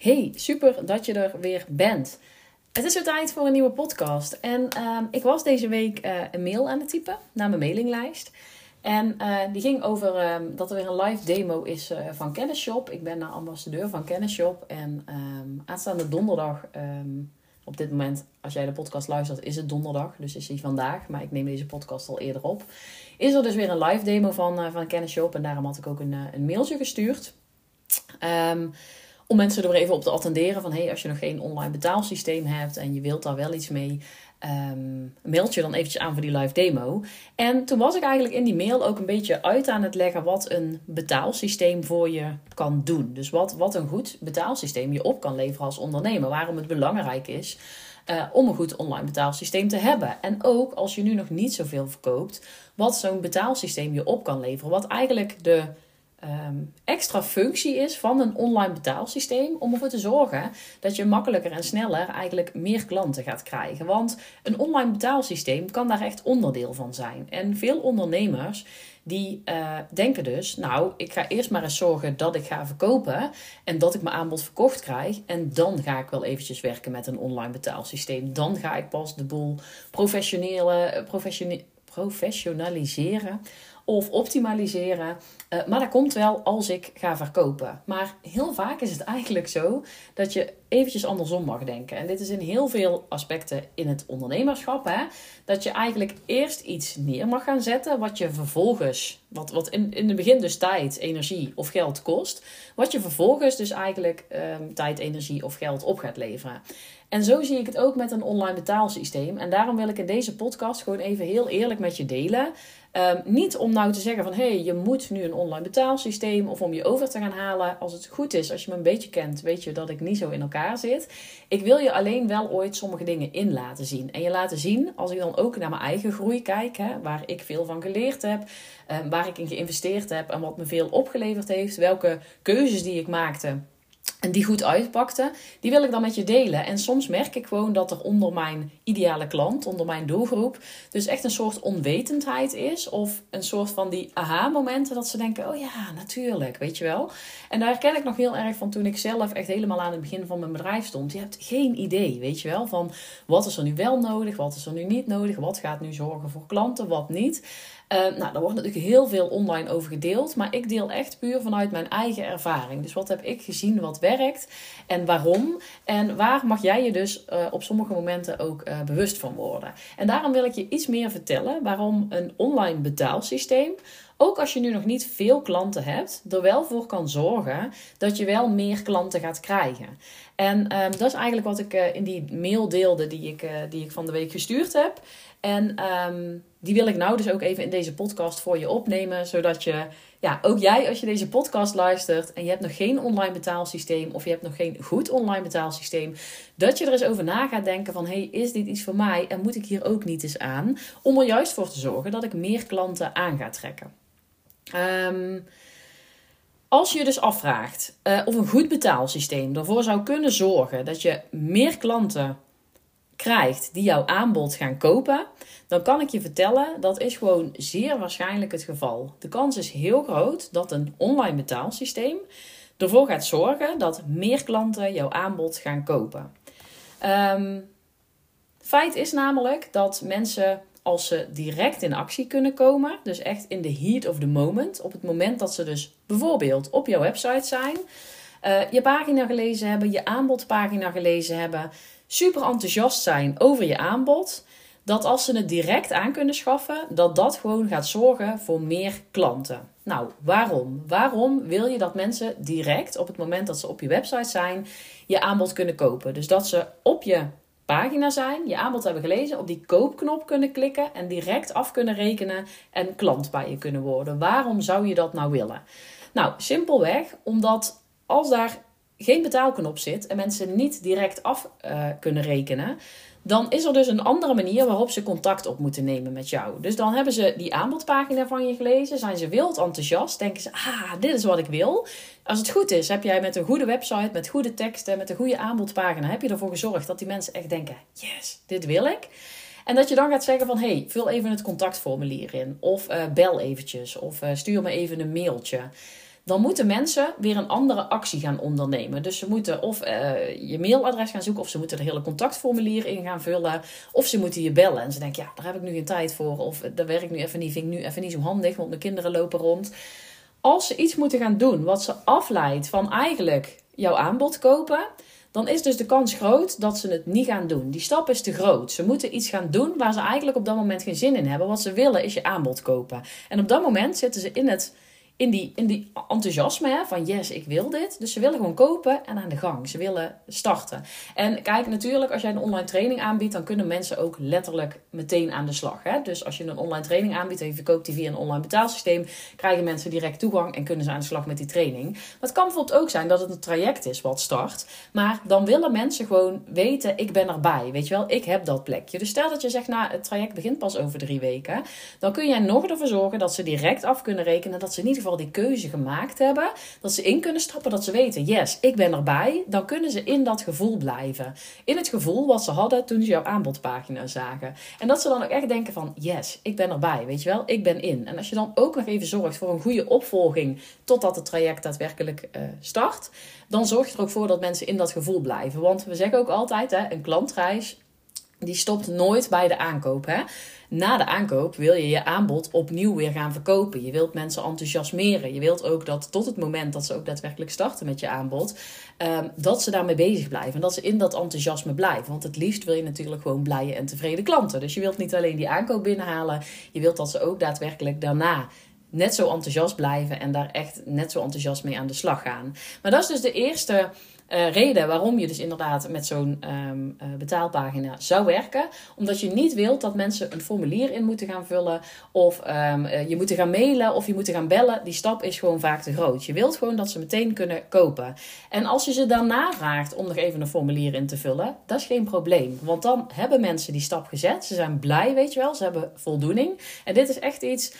Hey, super dat je er weer bent. Het is weer tijd voor een nieuwe podcast. En ehm, ik was deze week uh, een mail aan het typen naar mijn mailinglijst. En uh, die ging over ehm, dat er weer een live demo is uh, van Kennisshop. Ik ben de ambassadeur van Kennisshop. En um, aanstaande donderdag, op dit moment, als jij de podcast luistert, is het donderdag. Dus is die vandaag. Maar ik neem deze podcast al eerder op. Is er dus weer een live demo van, van Kennisshop. En daarom had ik ook een, een mailtje gestuurd. Um, om mensen er even op te attenderen van hey, als je nog geen online betaalsysteem hebt en je wilt daar wel iets mee, um, meld je dan eventjes aan voor die live demo. En toen was ik eigenlijk in die mail ook een beetje uit aan het leggen wat een betaalsysteem voor je kan doen. Dus wat, wat een goed betaalsysteem je op kan leveren als ondernemer. Waarom het belangrijk is. Uh, om een goed online betaalsysteem te hebben. En ook als je nu nog niet zoveel verkoopt, wat zo'n betaalsysteem je op kan leveren. Wat eigenlijk de um, extra functie is van een online betaalsysteem om ervoor te zorgen dat je makkelijker en sneller eigenlijk meer klanten gaat krijgen. Want een online betaalsysteem kan daar echt onderdeel van zijn. En veel ondernemers die uh, denken dus, nou, ik ga eerst maar eens zorgen dat ik ga verkopen en dat ik mijn aanbod verkocht krijg. En dan ga ik wel eventjes werken met een online betaalsysteem. Dan ga ik pas de boel professionele, professionaliseren of optimaliseren. Uh, maar dat komt wel als ik ga verkopen. Maar heel vaak is het eigenlijk zo dat je eventjes andersom mag denken. En dit is in heel veel aspecten in het ondernemerschap. Hè? Dat je eigenlijk eerst iets neer mag gaan zetten. Wat je vervolgens, wat, wat in, in het begin dus tijd, energie of geld kost. Wat je vervolgens dus eigenlijk um, tijd, energie of geld op gaat leveren. En zo zie ik het ook met een online betaalsysteem. En daarom wil ik in deze podcast gewoon even heel eerlijk met je delen. Um, niet om nou te zeggen van hé, hey, je moet nu een online betaalsysteem of om je over te gaan halen. Als het goed is, als je me een beetje kent, weet je dat ik niet zo in elkaar zit. Ik wil je alleen wel ooit sommige dingen in laten zien. En je laten zien, als ik dan ook naar mijn eigen groei kijk, hè, waar ik veel van geleerd heb, um, waar ik in geïnvesteerd heb en wat me veel opgeleverd heeft, welke keuzes die ik maakte en die goed uitpakte, die wil ik dan met je delen. En soms merk ik gewoon dat er onder mijn ideale klant, onder mijn doelgroep, dus echt een soort onwetendheid is. Of een soort van die aha-momenten dat ze denken: oh ja, natuurlijk, weet je wel. En daar herken ik nog heel erg van toen ik zelf echt helemaal aan het begin van mijn bedrijf stond. Je hebt geen idee, weet je wel, van wat is er nu wel nodig, wat is er nu niet nodig, wat gaat nu zorgen voor klanten, wat niet. Uh, nou, daar wordt natuurlijk heel veel online over gedeeld, maar ik deel echt puur vanuit mijn eigen ervaring. Dus wat heb ik gezien wat werkt en waarom? En waar mag jij je dus uh, op sommige momenten ook uh, bewust van worden? En daarom wil ik je iets meer vertellen waarom een online betaalsysteem, ook als je nu nog niet veel klanten hebt, er wel voor kan zorgen dat je wel meer klanten gaat krijgen. En dat is eigenlijk wat ik in die mail deelde die ik, die ik van de week gestuurd heb. En um, die wil ik nou dus ook even in deze podcast voor je opnemen. Zodat je, ja, ook jij als je deze podcast luistert en je hebt nog geen online betaalsysteem of je hebt nog geen goed online betaalsysteem. Dat je er eens over na gaat denken van, hey, is dit iets voor mij en moet ik hier ook niet eens aan? Om er juist voor te zorgen dat ik meer klanten aan ga trekken. Um, als je je dus afvraagt uh, of een goed betaalsysteem ervoor zou kunnen zorgen dat je meer klanten krijgt die jouw aanbod gaan kopen, dan kan ik je vertellen dat is gewoon zeer waarschijnlijk het geval. De kans is heel groot dat een online betaalsysteem ervoor gaat zorgen dat meer klanten jouw aanbod gaan kopen. Um, feit is namelijk dat mensen als ze direct in actie kunnen komen, dus echt in de heat of the moment, op het moment dat ze dus bijvoorbeeld op jouw website zijn, uh, je pagina gelezen hebben, je aanbodpagina gelezen hebben, super enthousiast zijn over je aanbod, dat als ze het direct aan kunnen schaffen, dat dat gewoon gaat zorgen voor meer klanten. Nou, waarom? Waarom wil je dat mensen direct op het moment dat ze op je website zijn, je aanbod kunnen kopen? Dus dat ze op je pagina zijn, je aanbod hebben gelezen, op die koopknop kunnen klikken en direct af kunnen rekenen en klant bij je kunnen worden. Waarom zou je dat nou willen? Nou, simpelweg omdat als daar geen betaalknop zit en mensen niet direct af uh, kunnen rekenen, dan is er dus een andere manier waarop ze contact op moeten nemen met jou. Dus dan hebben ze die aanbodpagina van je gelezen, zijn ze wild enthousiast, denken ze, ah, dit is wat ik wil. Als het goed is, heb jij met een goede website, met goede teksten, met een goede aanbodpagina, heb je ervoor gezorgd dat die mensen echt denken, yes, dit wil ik. En dat je dan gaat zeggen van, hey, vul even het contactformulier in. Of uh, bel eventjes. Of uh, stuur me even een mailtje. Dan moeten mensen weer een andere actie gaan ondernemen. Dus ze moeten of uh, je mailadres gaan zoeken, of ze moeten er hele contactformulier in gaan vullen, of ze moeten je bellen. En ze denken, ja, daar heb ik nu geen tijd voor, of daar werk ik nu even niet, vind ik nu even niet zo handig, want mijn kinderen lopen rond. Als ze iets moeten gaan doen wat ze afleidt van eigenlijk jouw aanbod kopen, dan is dus de kans groot dat ze het niet gaan doen. Die stap is te groot. Ze moeten iets gaan doen waar ze eigenlijk op dat moment geen zin in hebben. Wat ze willen is je aanbod kopen. En op dat moment zitten ze in het in die, in die enthousiasme hè, van yes, ik wil dit. Dus ze willen gewoon kopen en aan de gang. Ze willen starten. En kijk, natuurlijk, als jij een online training aanbiedt, dan kunnen mensen ook letterlijk meteen aan de slag. Hè? Dus als je een online training aanbiedt en je verkoopt die via een online betaalsysteem, krijgen mensen direct toegang en kunnen ze aan de slag met die training. Maar het kan bijvoorbeeld ook zijn dat het een traject is wat start. Maar dan willen mensen gewoon weten, ik ben erbij. Weet je wel, ik heb dat plekje. Dus stel dat je zegt, nou, het traject begint pas over drie weken. Dan kun jij nog ervoor zorgen dat ze direct af kunnen rekenen dat ze in ieder geval die keuze gemaakt hebben, dat ze in kunnen stappen, dat ze weten, yes, ik ben erbij, dan kunnen ze in dat gevoel blijven. In het gevoel wat ze hadden toen ze jouw aanbodpagina zagen. En dat ze dan ook echt denken van, yes, ik ben erbij, weet je wel, ik ben in. En als je dan ook nog even zorgt voor een goede opvolging totdat het traject daadwerkelijk uh, start, dan zorg je er ook voor dat mensen in dat gevoel blijven. Want we zeggen ook altijd, hè, een klantreis die stopt nooit bij de aankoop. Hè? Na de aankoop wil je je aanbod opnieuw weer gaan verkopen. Je wilt mensen enthousiasmeren. Je wilt ook dat tot het moment dat ze ook daadwerkelijk starten met je aanbod, ehm, dat ze daarmee bezig blijven. En dat ze in dat enthousiasme blijven. Want het liefst wil je natuurlijk gewoon blije en tevreden klanten. Dus je wilt niet alleen die aankoop binnenhalen, je wilt dat ze ook daadwerkelijk daarna net zo enthousiast blijven en daar echt net zo enthousiast mee aan de slag gaan. Maar dat is dus de eerste uh, reden waarom je dus inderdaad met zo'n ehm, eh, betaalpagina zou werken. Omdat je niet wilt dat mensen een formulier in moeten gaan vullen. Of um, je moet gaan mailen of je moet gaan bellen. Die stap is gewoon vaak te groot. Je wilt gewoon dat ze meteen kunnen kopen. En als je ze daarna vraagt om nog even een formulier in te vullen, dat is geen probleem. Want dan hebben mensen die stap gezet. Ze zijn blij, weet je wel. Ze hebben voldoening. En dit is echt iets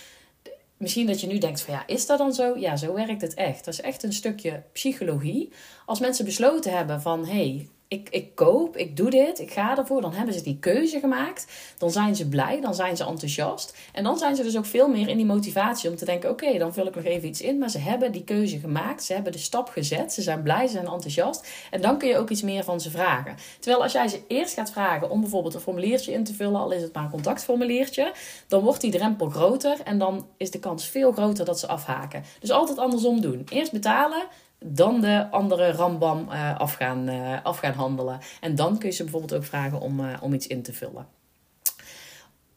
misschien dat je nu denkt van ja, is dat dan zo? Ja, zo werkt het echt. Dat is echt een stukje psychologie. Als mensen besloten hebben van hé, hey, ik, ik koop, ik doe dit, ik ga ervoor. Dan hebben ze die keuze gemaakt. Dan zijn ze blij, dan zijn ze enthousiast. En dan zijn ze dus ook veel meer in die motivatie om te denken: oké, dan vul ik nog even iets in. Maar ze hebben die keuze gemaakt, ze hebben de stap gezet, ze zijn blij, ze zijn enthousiast. En dan kun je ook iets meer van ze vragen. Terwijl als jij ze eerst gaat vragen om bijvoorbeeld een formuliertje in te vullen, al is het maar een contactformuliertje, dan wordt die drempel groter en dan is de kans veel groter dat ze afhaken. Dus altijd andersom doen. Eerst betalen dan de andere rambam uh, af, gaan, handelen. En dan kun je ze bijvoorbeeld ook vragen om, uh, om iets in te vullen.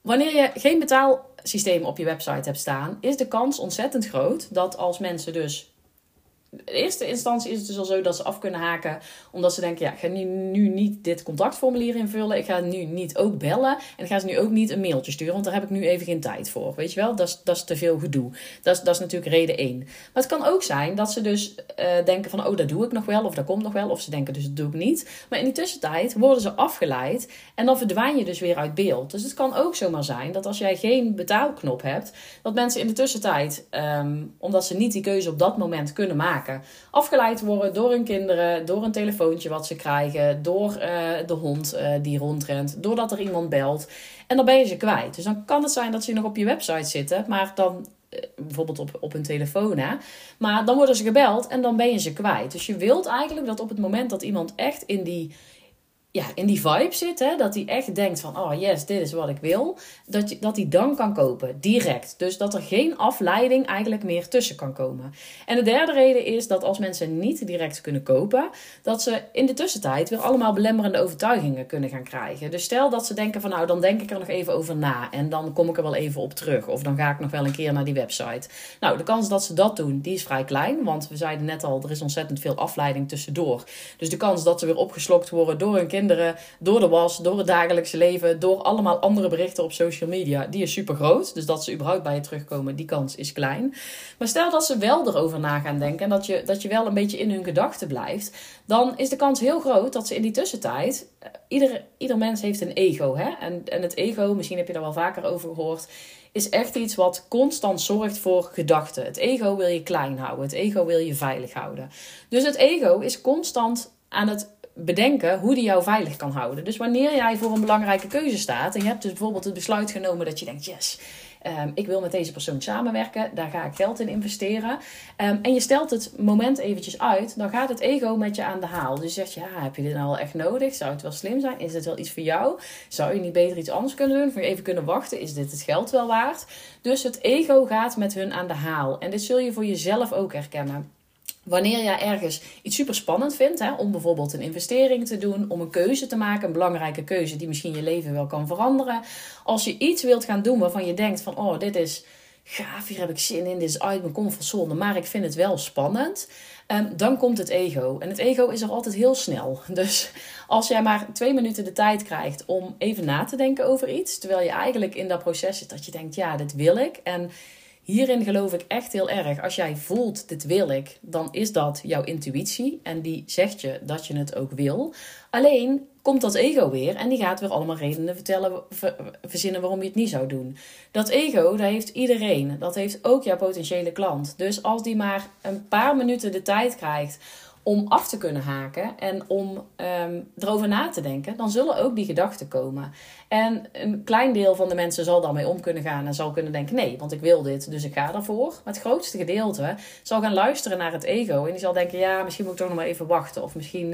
Wanneer je geen betaalsysteem op je website hebt staan, is de kans ontzettend groot dat als mensen dus in eerste instantie is het dus al zo dat ze af kunnen haken. Omdat ze denken, ja, ik ga nu, nu niet dit contactformulier invullen. Ik ga nu niet ook bellen. En ik ga ze nu ook niet een mailtje sturen. Want daar heb ik nu even geen tijd voor. Weet je wel, dat is, dat is te veel gedoe. Dat is, dat is natuurlijk reden één. Maar het kan ook zijn dat ze dus uh, denken van, oh, dat doe ik nog wel. Of dat komt nog wel. Of ze denken, dus dat doe ik niet. Maar in die tussentijd worden ze afgeleid. En dan verdwijn je dus weer uit beeld. Dus het kan ook zomaar zijn dat als jij geen betaalknop hebt. Dat mensen in de tussentijd, um, omdat ze niet die keuze op dat moment kunnen maken Afgeleid worden door hun kinderen, door een telefoontje wat ze krijgen, door uh, de hond uh, die rondrent, doordat er iemand belt. En dan ben je ze kwijt. Dus dan kan het zijn dat ze nog op je website zitten, maar dan eh, bijvoorbeeld op, op hun telefoon. Hè? Maar dan worden ze gebeld en dan ben je ze kwijt. Dus je wilt eigenlijk dat op het moment dat iemand echt in die ja, in die vibe zit, hè, dat hij echt denkt van, oh yes, dit is wat ik wil, dat, je, dat hij dan kan kopen, direct. Dus dat er geen afleiding eigenlijk meer tussen kan komen. En de derde reden is dat als mensen niet direct kunnen kopen, dat ze in de tussentijd weer allemaal belemmerende overtuigingen kunnen gaan krijgen. Dus stel dat ze denken van, nou, dan denk ik er nog even over na en dan kom ik er wel even op terug. Of dan ga ik nog wel een keer naar die website. Nou, de kans dat ze dat doen, die is vrij klein, want we zeiden net al, er is ontzettend veel afleiding tussendoor. Dus de kans dat ze weer opgeslokt worden door een kind door de was, door het dagelijkse leven, door allemaal andere berichten op social media, die is super groot. Dus dat ze überhaupt bij je terugkomen, die kans is klein. Maar stel dat ze wel erover na gaan denken en dat je, dat je wel een beetje in hun gedachten blijft, dan is de kans heel groot dat ze in die tussentijd. Eh, ieder, ieder mens heeft een ego. Hè? En, en het ego, misschien heb je daar wel vaker over gehoord is echt iets wat constant zorgt voor gedachten. Het ego wil je klein houden. Het ego wil je veilig houden. Dus het ego is constant aan het bedenken hoe die jou veilig kan houden. Dus wanneer jij voor een belangrijke keuze staat en je hebt dus bijvoorbeeld het besluit genomen dat je denkt, yes, Ehm, ik wil met deze persoon samenwerken. Daar ga ik geld in investeren. Ehm, en je stelt het moment eventjes uit. Dan gaat het ego met je aan de haal. Dus je zegt, ja, heb je dit nou wel echt nodig? Zou het wel slim zijn? Is dit wel iets voor jou? Zou je niet beter iets anders kunnen doen? Of even kunnen wachten? Is dit het geld wel waard? Dus het ego gaat met hun aan de haal. En dit zul je voor jezelf ook herkennen. Wanneer jij ergens iets super spannend vindt, hè, om bijvoorbeeld een investering te doen, om een keuze te maken, een belangrijke keuze die misschien je leven wel kan veranderen. Als je iets wilt gaan doen waarvan je denkt van, oh, dit is gaaf, hier heb ik zin in, dit is uit mijn comfortzone, maar ik vind het wel spannend. Um, dan komt het ego. En het ego is er altijd heel snel. Dus als jij maar twee minuten de tijd krijgt om even na te denken over iets, terwijl je eigenlijk in dat proces zit dat je denkt, ja, dit wil ik. En Hierin geloof ik echt heel erg. Als jij voelt, dit wil ik, dan is dat jouw intuïtie. En die zegt je dat je het ook wil. Alleen komt dat ego weer en die gaat weer allemaal redenen vertellen, verzinnen waarom je het niet zou doen. Dat ego, dat heeft iedereen. Dat heeft ook jouw potentiële klant. Dus als die maar een paar minuten de tijd krijgt om af te kunnen haken en om um, erover na te denken, dan zullen ook die gedachten komen. En een klein deel van de mensen zal daarmee om kunnen gaan en zal kunnen denken: nee, want ik wil dit, dus ik ga ervoor. Maar het grootste gedeelte zal gaan luisteren naar het ego en die zal denken: ja, misschien moet ik toch nog maar even wachten, of misschien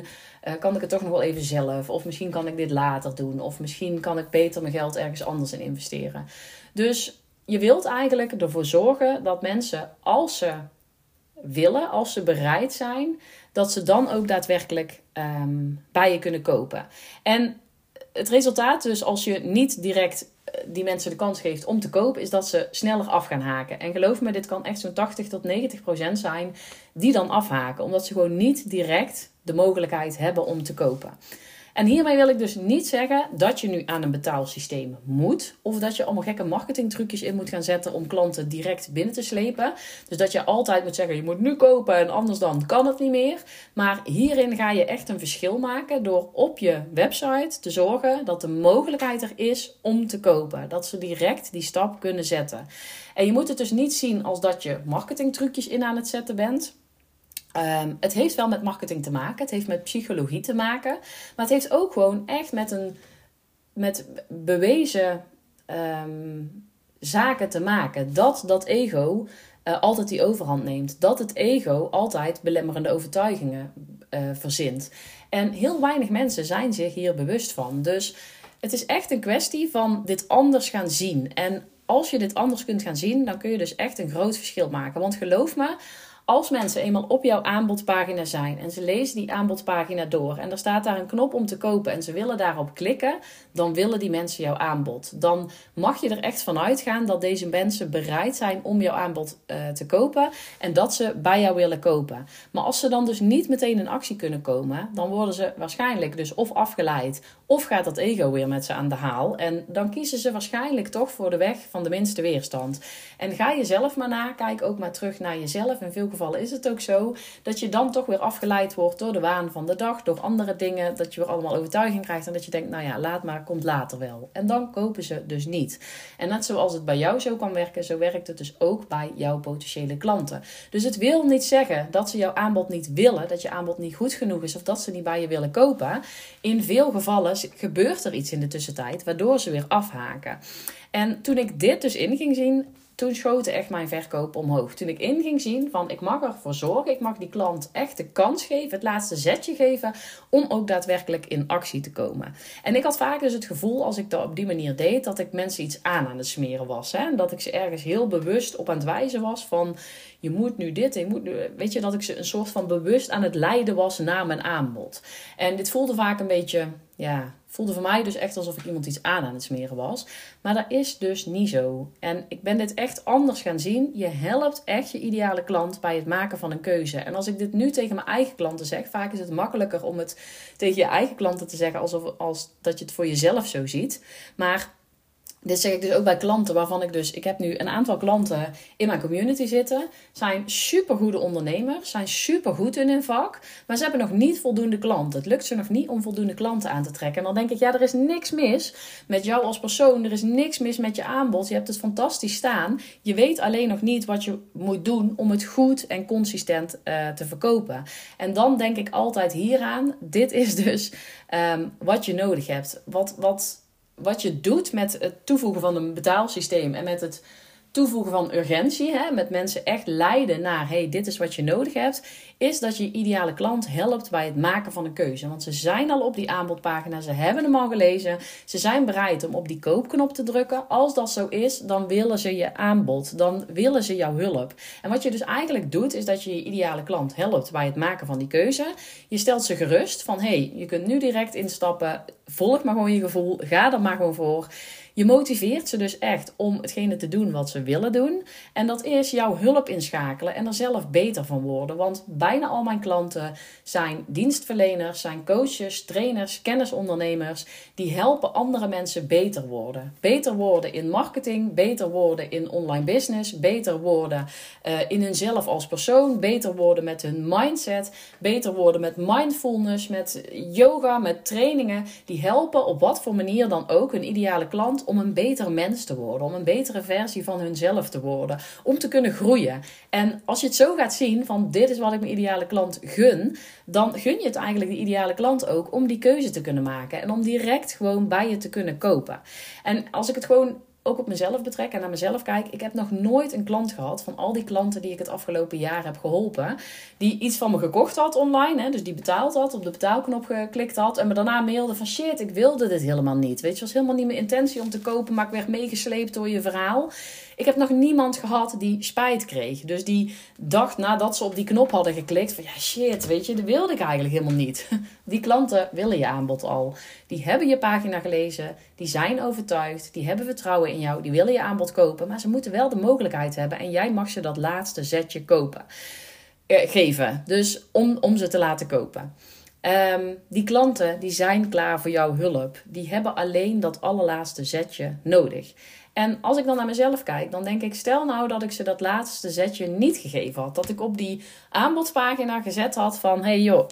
uh, kan ik het toch nog wel even zelf, of misschien kan ik dit later doen, of misschien kan ik beter mijn geld ergens anders in investeren. Dus je wilt eigenlijk ervoor zorgen dat mensen, als ze willen, als ze bereid zijn, dat ze dan ook daadwerkelijk ehm, bij je kunnen kopen. En het resultaat dus als je niet direct eh, die mensen de kans geeft om te kopen, is dat ze sneller af gaan haken. En geloof me, dit kan echt zo'n 80 tot 90 procent zijn die dan afhaken, omdat ze gewoon niet direct de mogelijkheid hebben om te kopen. En hiermee wil ik dus niet zeggen dat je nu aan een betaalsysteem moet. Of dat je allemaal gekke marketingtrucjes in moet gaan zetten om klanten direct binnen te slepen. Dus dat je altijd moet zeggen, je moet nu kopen en anders dan kan het niet meer. Maar hierin ga je echt een verschil maken door op je website te zorgen dat de mogelijkheid er is om te kopen. Dat ze direct die stap kunnen zetten. En je moet het dus niet zien als dat je marketingtrucjes in aan het zetten bent. Um, het heeft wel met marketing te maken, het heeft met psychologie te maken, maar het heeft ook gewoon echt met, een, met bewezen um, zaken te maken. Dat dat ego uh, altijd die overhand neemt. Dat het ego altijd belemmerende overtuigingen uh, verzint. En heel weinig mensen zijn zich hier bewust van. Dus het is echt een kwestie van dit anders gaan zien. En als je dit anders kunt gaan zien, dan kun je dus echt een groot verschil maken. Want geloof me, als mensen eenmaal op jouw aanbodpagina zijn en ze lezen die aanbodpagina door en er staat daar een knop om te kopen en ze willen daarop klikken, dan willen die mensen jouw aanbod. Dan mag je er echt van uitgaan dat deze mensen bereid zijn om jouw aanbod uh, te kopen en dat ze bij jou willen kopen. Maar als ze dan dus niet meteen in actie kunnen komen, dan worden ze waarschijnlijk dus of afgeleid of gaat dat ego weer met ze aan de haal en dan kiezen ze waarschijnlijk toch voor de weg van de minste weerstand. En ga je zelf maar na, kijk ook maar terug naar jezelf in veel is het ook zo dat je dan toch weer afgeleid wordt door de waan van de dag, door andere dingen, dat je weer allemaal overtuiging krijgt en dat je denkt, nou ja, laat maar, komt later wel. En dan kopen ze dus niet. En net zoals het bij jou zo kan werken, zo werkt het dus ook bij jouw potentiële klanten. Dus het wil niet zeggen dat ze jouw aanbod niet willen, dat je aanbod niet goed genoeg is of dat ze niet bij je willen kopen. In veel gevallen gebeurt er iets in de tussentijd waardoor ze weer afhaken. En toen ik dit dus in ging zien, toen schoten echt mijn verkoop omhoog. Toen ik in ging zien van ik mag ervoor zorgen, ik mag die klant echt de kans geven, het laatste zetje geven, om ook daadwerkelijk in actie te komen. En ik had vaak dus het gevoel, als ik dat op die manier deed, dat ik mensen iets aan aan het smeren was. Hè? En dat ik ze ergens heel bewust op aan het wijzen was van je moet nu dit, je moet weet je, dat ik ze een soort van bewust aan het leiden was naar mijn aanbod. En dit voelde vaak een beetje, ja, voelde voor mij dus echt alsof ik iemand iets aan aan het smeren was. Maar dat is dus niet zo. En ik ben dit echt anders gaan zien. Je helpt echt je ideale klant bij het maken van een keuze. En als ik dit nu tegen mijn eigen klanten zeg, vaak is het makkelijker om het tegen je eigen klanten te zeggen alsof als dat je het voor jezelf zo ziet. Maar dit zeg ik dus ook bij klanten waarvan ik dus... Ik heb nu een aantal klanten in mijn community zitten. Zijn supergoede ondernemers. Zijn supergoed in hun vak. Maar ze hebben nog niet voldoende klanten. Het lukt ze nog niet om voldoende klanten aan te trekken. En dan denk ik, ja, er is niks mis met jou als persoon. Er is niks mis met je aanbod. Je hebt het fantastisch staan. Je weet alleen nog niet wat je moet doen om het goed en consistent uh, te verkopen. En dan denk ik altijd hieraan. Dit is dus um, wat je nodig hebt. Wat... wat wat je doet met het toevoegen van een betaalsysteem en met het toevoegen van urgentie, hè, met mensen echt leiden naar hey, dit is wat je nodig hebt, is dat je ideale klant helpt bij het maken van een keuze. Want ze zijn al op die aanbodpagina, ze hebben hem al gelezen, ze zijn bereid om op die koopknop te drukken. Als dat zo is, dan willen ze je aanbod, dan willen ze jouw hulp. En wat je dus eigenlijk doet, is dat je je ideale klant helpt bij het maken van die keuze. Je stelt ze gerust van hey, je kunt nu direct instappen, volg maar gewoon je gevoel, ga er maar gewoon voor. Je motiveert ze dus echt om hetgene te doen wat ze willen doen. En dat is jouw hulp inschakelen en er zelf beter van worden. Want bijna al mijn klanten zijn dienstverleners, zijn coaches, trainers, kennisondernemers. Die helpen andere mensen beter worden. Beter worden in marketing, beter worden in online business, beter worden uh, in hunzelf als persoon, beter worden met hun mindset, beter worden met mindfulness, met yoga, met trainingen. Die helpen op wat voor manier dan ook hun ideale klant om een beter mens te worden, om een betere versie van hunzelf te worden, om te kunnen groeien. En als je het zo gaat zien van dit is wat ik mijn ideale klant gun, dan gun je het eigenlijk de ideale klant ook om die keuze te kunnen maken en om direct gewoon bij je te kunnen kopen. En als ik het gewoon ook op mezelf betrek en naar mezelf kijk. Ik heb nog nooit een klant gehad van al die klanten die ik het afgelopen jaar heb geholpen. Die iets van me gekocht had online. Hè, dus die betaald had, op de betaalknop geklikt had. En me daarna mailde van shit, ik wilde dit helemaal niet. Weet je, was helemaal niet mijn intentie om te kopen. Maar ik werd meegesleept door je verhaal. Ik heb nog niemand gehad die spijt kreeg. Dus die dacht nadat ze op die knop hadden geklikt van ja shit, weet je, dat wilde ik eigenlijk helemaal niet. Die klanten willen je aanbod al. Die hebben je pagina gelezen, die zijn overtuigd, die hebben vertrouwen in jou, die willen je aanbod kopen, maar ze moeten wel de mogelijkheid hebben en jij mag ze dat laatste zetje kopen. Eh, geven. Dus om, om ze te laten kopen. Um, die klanten die zijn klaar voor jouw hulp. Die hebben alleen dat allerlaatste zetje nodig. En als ik dan naar mezelf kijk, dan denk ik, stel nou dat ik ze dat laatste zetje niet gegeven had. Dat ik op die aanbodpagina gezet had van, hey joh,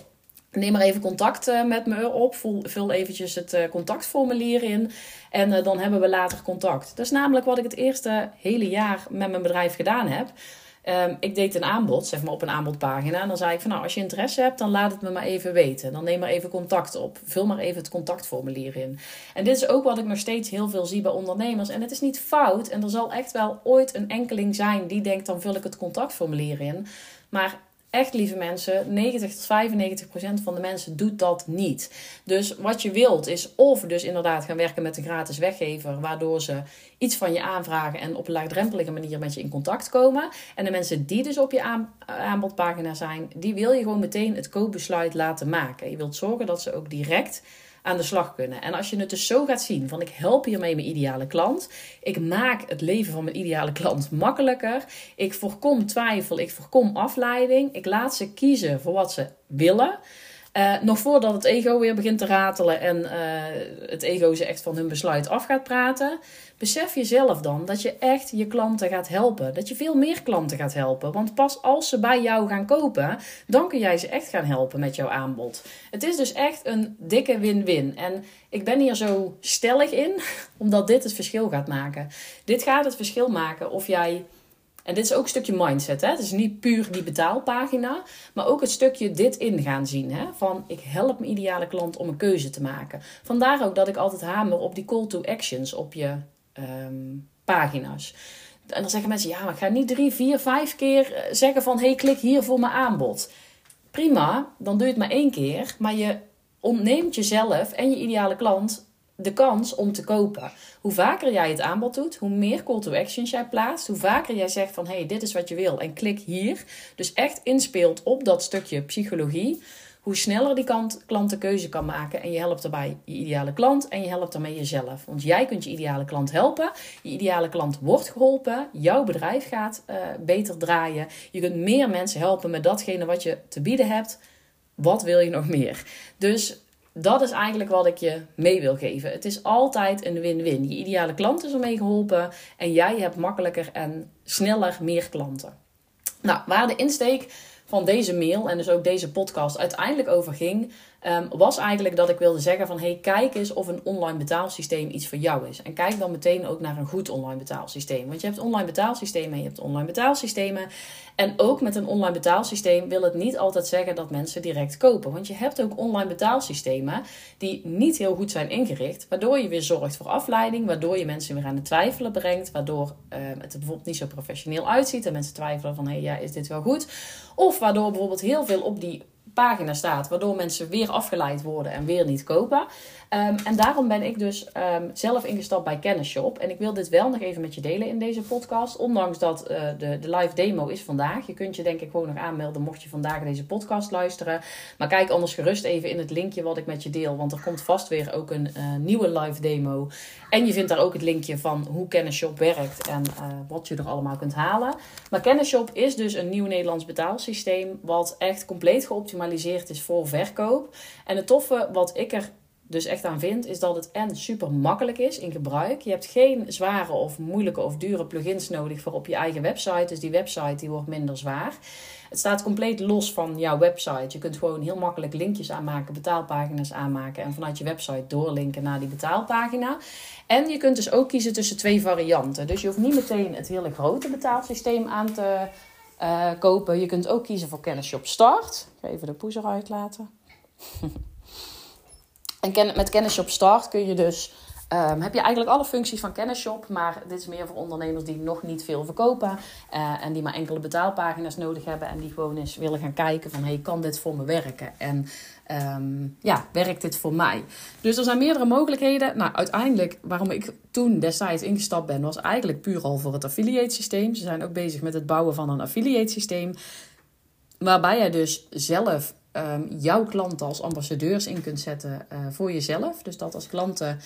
neem maar even contact eh, met me op. Vul eventjes het eh, contactformulier in. En eh, dan hebben we later contact. Dat is namelijk wat ik het eerste hele jaar met mijn bedrijf gedaan heb. Ehm, ik deed een aanbod, zeg maar op een aanbodpagina. En dan zei ik van nou, als je interesse hebt, dan laat het me maar even weten. Dan neem maar even contact op. Vul maar even het contactformulier in. En dit is ook wat ik nog steeds heel veel zie bij ondernemers. En het is niet fout. En er zal echt wel ooit een enkeling zijn die denkt, dan vul ik het contactformulier in. Maar echt lieve mensen, 90 tot 95 procent van de mensen doet dat niet. Dus wat je wilt is of dus inderdaad gaan werken met een gratis weggever, waardoor ze iets van je aanvragen en op een laagdrempelige manier met je in contact komen. En de mensen die dus op je aanbodpagina zijn, die wil je gewoon meteen het koopbesluit laten maken. Je wilt zorgen dat ze ook direct aan de slag kunnen. En als je het dus zo gaat zien van ik help hiermee mijn ideale klant. Ik maak het leven van mijn ideale klant makkelijker. Ik voorkom twijfel, ik voorkom afleiding. Ik laat ze kiezen voor wat ze willen. Uh, nog voordat het ego weer begint te ratelen en uh, het ego ze echt van hun besluit af gaat praten, besef jezelf dan dat je echt je klanten gaat helpen. Dat je veel meer klanten gaat helpen. Want pas als ze bij jou gaan kopen, dan kun jij ze echt gaan helpen met jouw aanbod. Het is dus echt een dikke win-win. En ik ben hier zo stellig in, omdat dit het verschil gaat maken. Dit gaat het verschil maken of jij en dit is ook een stukje mindset. Hè? Het is niet puur die betaalpagina, maar ook het stukje dit in gaan zien. Hè? Van ik help mijn ideale klant om een keuze te maken. Vandaar ook dat ik altijd hamer op die call to actions op je ehm, pagina's. En dan zeggen mensen, ja, maar ik ga niet drie, vier, vijf keer eh, zeggen van... hey, klik hier voor mijn aanbod. Prima, dan doe je het maar één keer. Maar je ontneemt jezelf en je ideale klant de kans om te kopen. Hoe vaker jij het aanbod doet, hoe meer call to actions jij plaatst, hoe vaker jij zegt van hey, dit is wat je wil en klik hier. Dus echt inspeelt op dat stukje psychologie. Hoe sneller die klant de keuze kan maken en je helpt daarbij je ideale klant en je helpt daarmee jezelf. Want jij kunt je ideale klant helpen. Je ideale klant wordt geholpen. Jouw bedrijf gaat uh, beter draaien. Je kunt meer mensen helpen met datgene wat je te bieden hebt. Wat wil je nog meer? Dus dat is eigenlijk wat ik je mee wil geven. Het is altijd een win-win. Je ideale klant is ermee geholpen en jij hebt makkelijker en sneller meer klanten. Nou, waar de insteek van deze mail en dus ook deze podcast uiteindelijk over ging, Ehm, was eigenlijk dat ik wilde zeggen van... hey, kijk eens of een online betaalsysteem iets voor jou is. En kijk dan meteen ook naar een goed online betaalsysteem. Want je hebt online betaalsystemen en je hebt online betaalsystemen. En ook met een online betaalsysteem wil het niet altijd zeggen dat mensen direct kopen. Want je hebt ook online betaalsystemen die niet heel goed zijn ingericht. Waardoor je weer zorgt voor afleiding. Waardoor je mensen weer aan het twijfelen brengt. Waardoor uh, het er bijvoorbeeld niet zo professioneel uitziet. En mensen twijfelen van, hé, hey, ja, is dit wel goed? Of waardoor bijvoorbeeld heel veel op die pagina staat, waardoor mensen weer afgeleid worden en weer niet kopen. Ehm, en daarom ben ik dus um, zelf ingestapt bij Kennisshop. En ik wil dit wel nog even met je delen in deze podcast. Ondanks dat uh, de, de live demo is vandaag. Je kunt je denk ik gewoon nog aanmelden mocht je vandaag deze podcast luisteren. Maar kijk anders gerust even in het linkje wat ik met je deel. Want er komt vast weer ook een uh, nieuwe live demo. En je vindt daar ook het linkje van hoe Kennisshop werkt en uh, wat je er allemaal kunt halen. Maar Kennisshop is dus een nieuw Nederlands betaalsysteem. Wat echt compleet geoptimaliseerd is voor verkoop. En het toffe wat ik er dus echt aan vind, is dat het en super makkelijk is in gebruik. Je hebt geen zware of moeilijke of dure plugins nodig voor op je eigen website. Dus die website die wordt minder zwaar. Het staat compleet los van jouw website. Je kunt gewoon heel makkelijk linkjes aanmaken, betaalpagina's aanmaken en vanuit je website doorlinken naar die betaalpagina. En je kunt dus ook kiezen tussen twee varianten. Dus je hoeft niet meteen het hele grote betaalsysteem aan te uh, kopen. Je kunt ook kiezen voor Kennisshop Start. Even de poezer uitlaten. En met Kennisshop Start kun je dus, um, heb je eigenlijk alle functies van Kennisshop, maar dit is meer voor ondernemers die nog niet veel verkopen uh, en die maar enkele betaalpagina's nodig hebben en die gewoon eens willen gaan kijken van, hey, kan dit voor me werken? En um, ja, werkt dit voor mij? Dus er zijn meerdere mogelijkheden. Nou, uiteindelijk, waarom ik toen destijds ingestapt ben, was eigenlijk puur al voor het affiliate systeem. Ze zijn ook bezig met het bouwen van een affiliate systeem. Waarbij jij dus zelf um, jouw klanten als ambassadeurs in kunt zetten uh, voor jezelf. Dus dat als klanten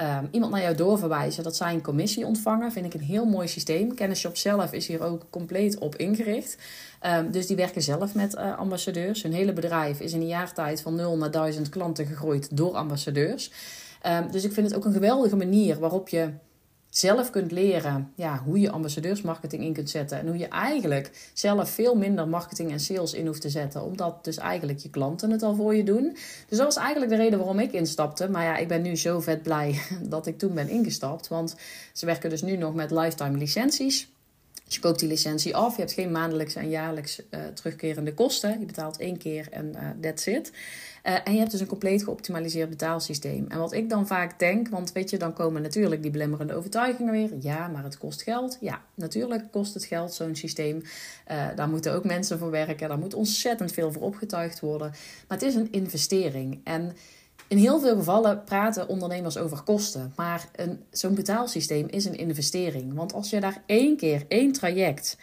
um, iemand naar jou doorverwijzen, dat zij een commissie ontvangen, vind ik een heel mooi systeem. Kennisshop zelf is hier ook compleet op ingericht. Um, dus die werken zelf met uh, ambassadeurs. Hun hele bedrijf is in een jaar tijd van 0 naar 1000 klanten gegroeid door ambassadeurs. dus ik vind het ook een geweldige manier waarop je zelf kunt leren ja, hoe je ambassadeursmarketing in kunt zetten. En hoe je eigenlijk zelf veel minder marketing en sales in hoeft te zetten. Omdat dus eigenlijk je klanten het al voor je doen. Dus dat was eigenlijk de reden waarom ik instapte. Maar ja, ik ben nu zo vet blij dat ik toen ben ingestapt. Want ze werken dus nu nog met lifetime licenties. Dus je koopt die licentie af. Je hebt geen maandelijkse en jaarlijks uh, terugkerende kosten. Je betaalt één keer en uh, that's it. Uh, en je hebt dus een compleet geoptimaliseerd betaalsysteem. En wat ik dan vaak denk, want weet je, dan komen natuurlijk die belemmerende overtuigingen weer. Ja, maar het kost geld. Ja, natuurlijk kost het geld, zo'n systeem. daar moeten ook mensen voor werken. Daar moet ontzettend veel voor opgetuigd worden. Maar het is een investering. En in heel veel gevallen praten ondernemers over kosten. Maar zo'n betaalsysteem is een investering. Want als je daar één keer één traject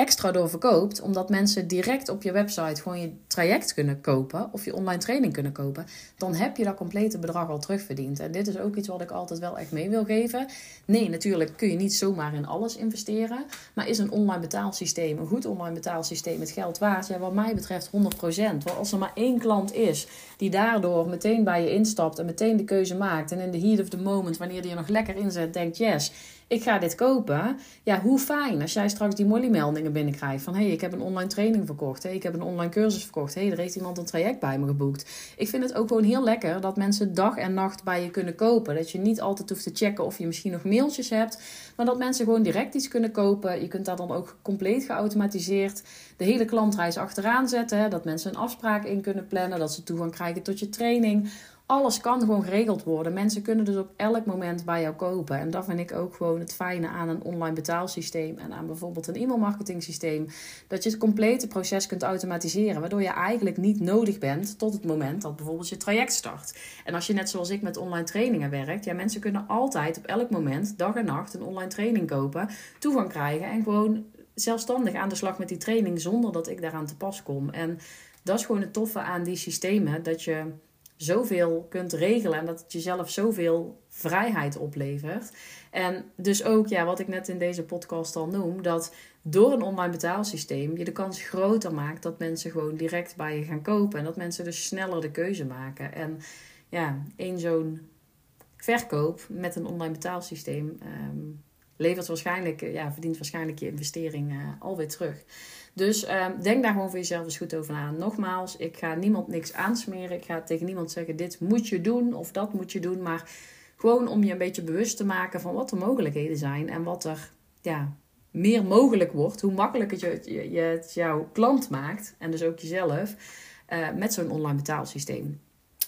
extra door verkoopt, omdat mensen direct op je website gewoon je traject kunnen kopen of je online training kunnen kopen, dan heb je dat complete bedrag al terugverdiend. En dit is ook iets wat ik altijd wel echt mee wil geven. Nee, natuurlijk kun je niet zomaar in alles investeren, maar is een online betaalsysteem, een goed online betaalsysteem, het geld waard? Ja, wat mij betreft 100%. Want als er maar één klant is die daardoor meteen bij je instapt en meteen de keuze maakt en in de heat of the moment, wanneer die er nog lekker in zet, denkt yes ik ga dit kopen. Ja, hoe fijn als jij straks die Molly-meldingen binnenkrijgt van hé, hey, ik heb een online training verkocht. hey, ik heb een online cursus verkocht. hé, hey, er heeft iemand een traject bij me geboekt. Ik vind het ook gewoon heel lekker dat mensen dag en nacht bij je kunnen kopen. Dat je niet altijd hoeft te checken of je misschien nog mailtjes hebt, maar dat mensen gewoon direct iets kunnen kopen. Je kunt daar dan ook compleet geautomatiseerd de hele klantreis achteraan zetten. Dat mensen een afspraak in kunnen plannen, dat ze toegang krijgen tot je training alles kan gewoon geregeld worden. Mensen kunnen dus op elk moment bij jou kopen. En dat vind ik ook gewoon het fijne aan een online betaalsysteem en aan bijvoorbeeld een e-mailmarketing systeem. Dat je het complete proces kunt automatiseren, waardoor je eigenlijk niet nodig bent tot het moment dat bijvoorbeeld je traject start. En als je net zoals ik met online trainingen werkt, ja, mensen kunnen altijd op elk moment, dag en nacht, een online training kopen, toegang krijgen en gewoon zelfstandig aan de slag met die training zonder dat ik daaraan te pas kom. En dat is gewoon het toffe aan die systemen, dat je zoveel kunt regelen en dat het jezelf zoveel vrijheid oplevert. En dus ook, ja, wat ik net in deze podcast al noem, dat door een online betaalsysteem je de kans groter maakt dat mensen gewoon direct bij je gaan kopen en dat mensen dus sneller de keuze maken. En ja, één zo'n verkoop met een online betaalsysteem. Um, levert waarschijnlijk, ja, verdient waarschijnlijk je investering alweer terug. Dus ehm, denk daar gewoon voor jezelf eens goed over na. Nogmaals, ik ga niemand niks aansmeren. Ik ga tegen niemand zeggen: dit moet je doen of dat moet je doen. Maar gewoon om je een beetje bewust te maken van wat de mogelijkheden zijn en wat er ja, meer mogelijk wordt. Hoe makkelijk het je, je, het jouw klant maakt en dus ook jezelf uh, met zo'n online betaalsysteem.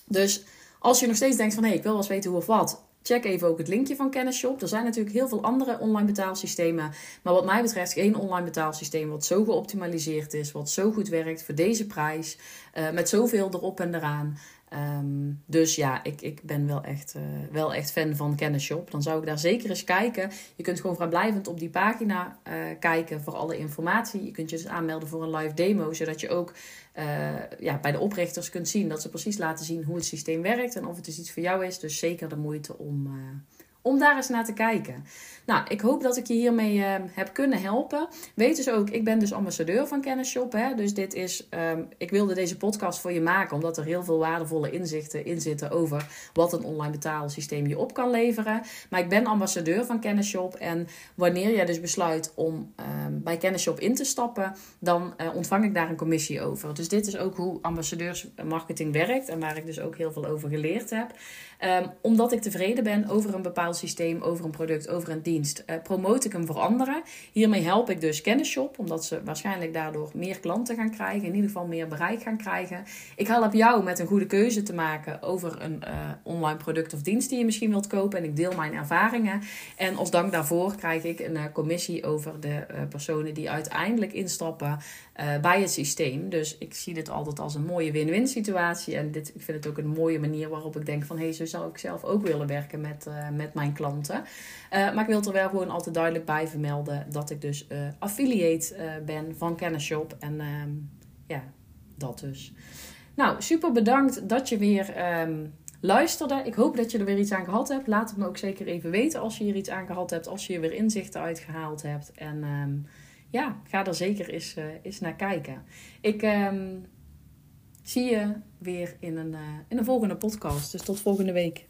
Dus als je nog steeds denkt van hé, hey, ik wil wel eens weten hoe of wat. Check even ook het linkje van Kennisshop. Er zijn natuurlijk heel veel andere online betaalsystemen. Maar wat mij betreft geen online betaalsysteem wat zo geoptimaliseerd is. Wat zo goed werkt voor deze prijs. Uh, met zoveel erop en eraan. Um, dus ja, ik, ik ben wel echt, uh, wel echt fan van Kennisshop. Dan zou ik daar zeker eens kijken. Je kunt gewoon vrijblijvend op die pagina uh, kijken voor alle informatie. Je kunt je dus aanmelden voor een live demo, zodat je ook uh, ja, bij de oprichters kunt zien dat ze precies laten zien hoe het systeem werkt en of het dus iets voor jou is. Dus zeker de moeite om, om daar eens naar te kijken. Nou, ik hoop dat ik je hiermee uh, heb kunnen helpen. Weet dus ook, ik ben dus ambassadeur van Kennisshop. Hè? Dus dit is, um, ik wilde deze podcast voor je maken, omdat er heel veel waardevolle inzichten in zitten over wat een online betaalsysteem je op kan leveren. Maar ik ben ambassadeur van Kennisshop. En wanneer jij dus besluit om um, bij Kennisshop in te stappen, dan uh, ontvang ik daar een commissie over. Dus dit is ook hoe ambassadeursmarketing werkt en waar ik dus ook heel veel over geleerd heb. Um, omdat ik tevreden ben over een bepaald systeem, over een product, over een dienst, uh, promote ik hem voor anderen. Hiermee help ik dus Kennisshop, omdat ze waarschijnlijk daardoor meer klanten gaan krijgen, in ieder geval meer bereik gaan krijgen. Ik help jou met een goede keuze te maken over een uh, online product of dienst die je misschien wilt kopen. En ik deel mijn ervaringen. En als dank daarvoor krijg ik een uh, commissie over de personen die uiteindelijk instappen bij het systeem. Dus ik zie dit altijd als een mooie win-win situatie. En dit, ik vind het ook een mooie manier waarop ik denk van hey, zo zou ik zelf ook willen werken met, met mijn klanten. maar ik wil er wel gewoon altijd duidelijk bij vermelden dat ik dus uh, affiliate ben van Kennisshop. En uh, ja, dat dus. Nou, super bedankt dat je weer um, luisterde. Ik hoop dat je er weer iets aan gehad hebt. Laat het me ook zeker even weten als je hier iets aan gehad hebt. Als je weer inzichten uitgehaald hebt. En um, ja, ga er zeker eens, eens naar kijken. Ik zie je weer in een, in een volgende podcast. Dus tot volgende week.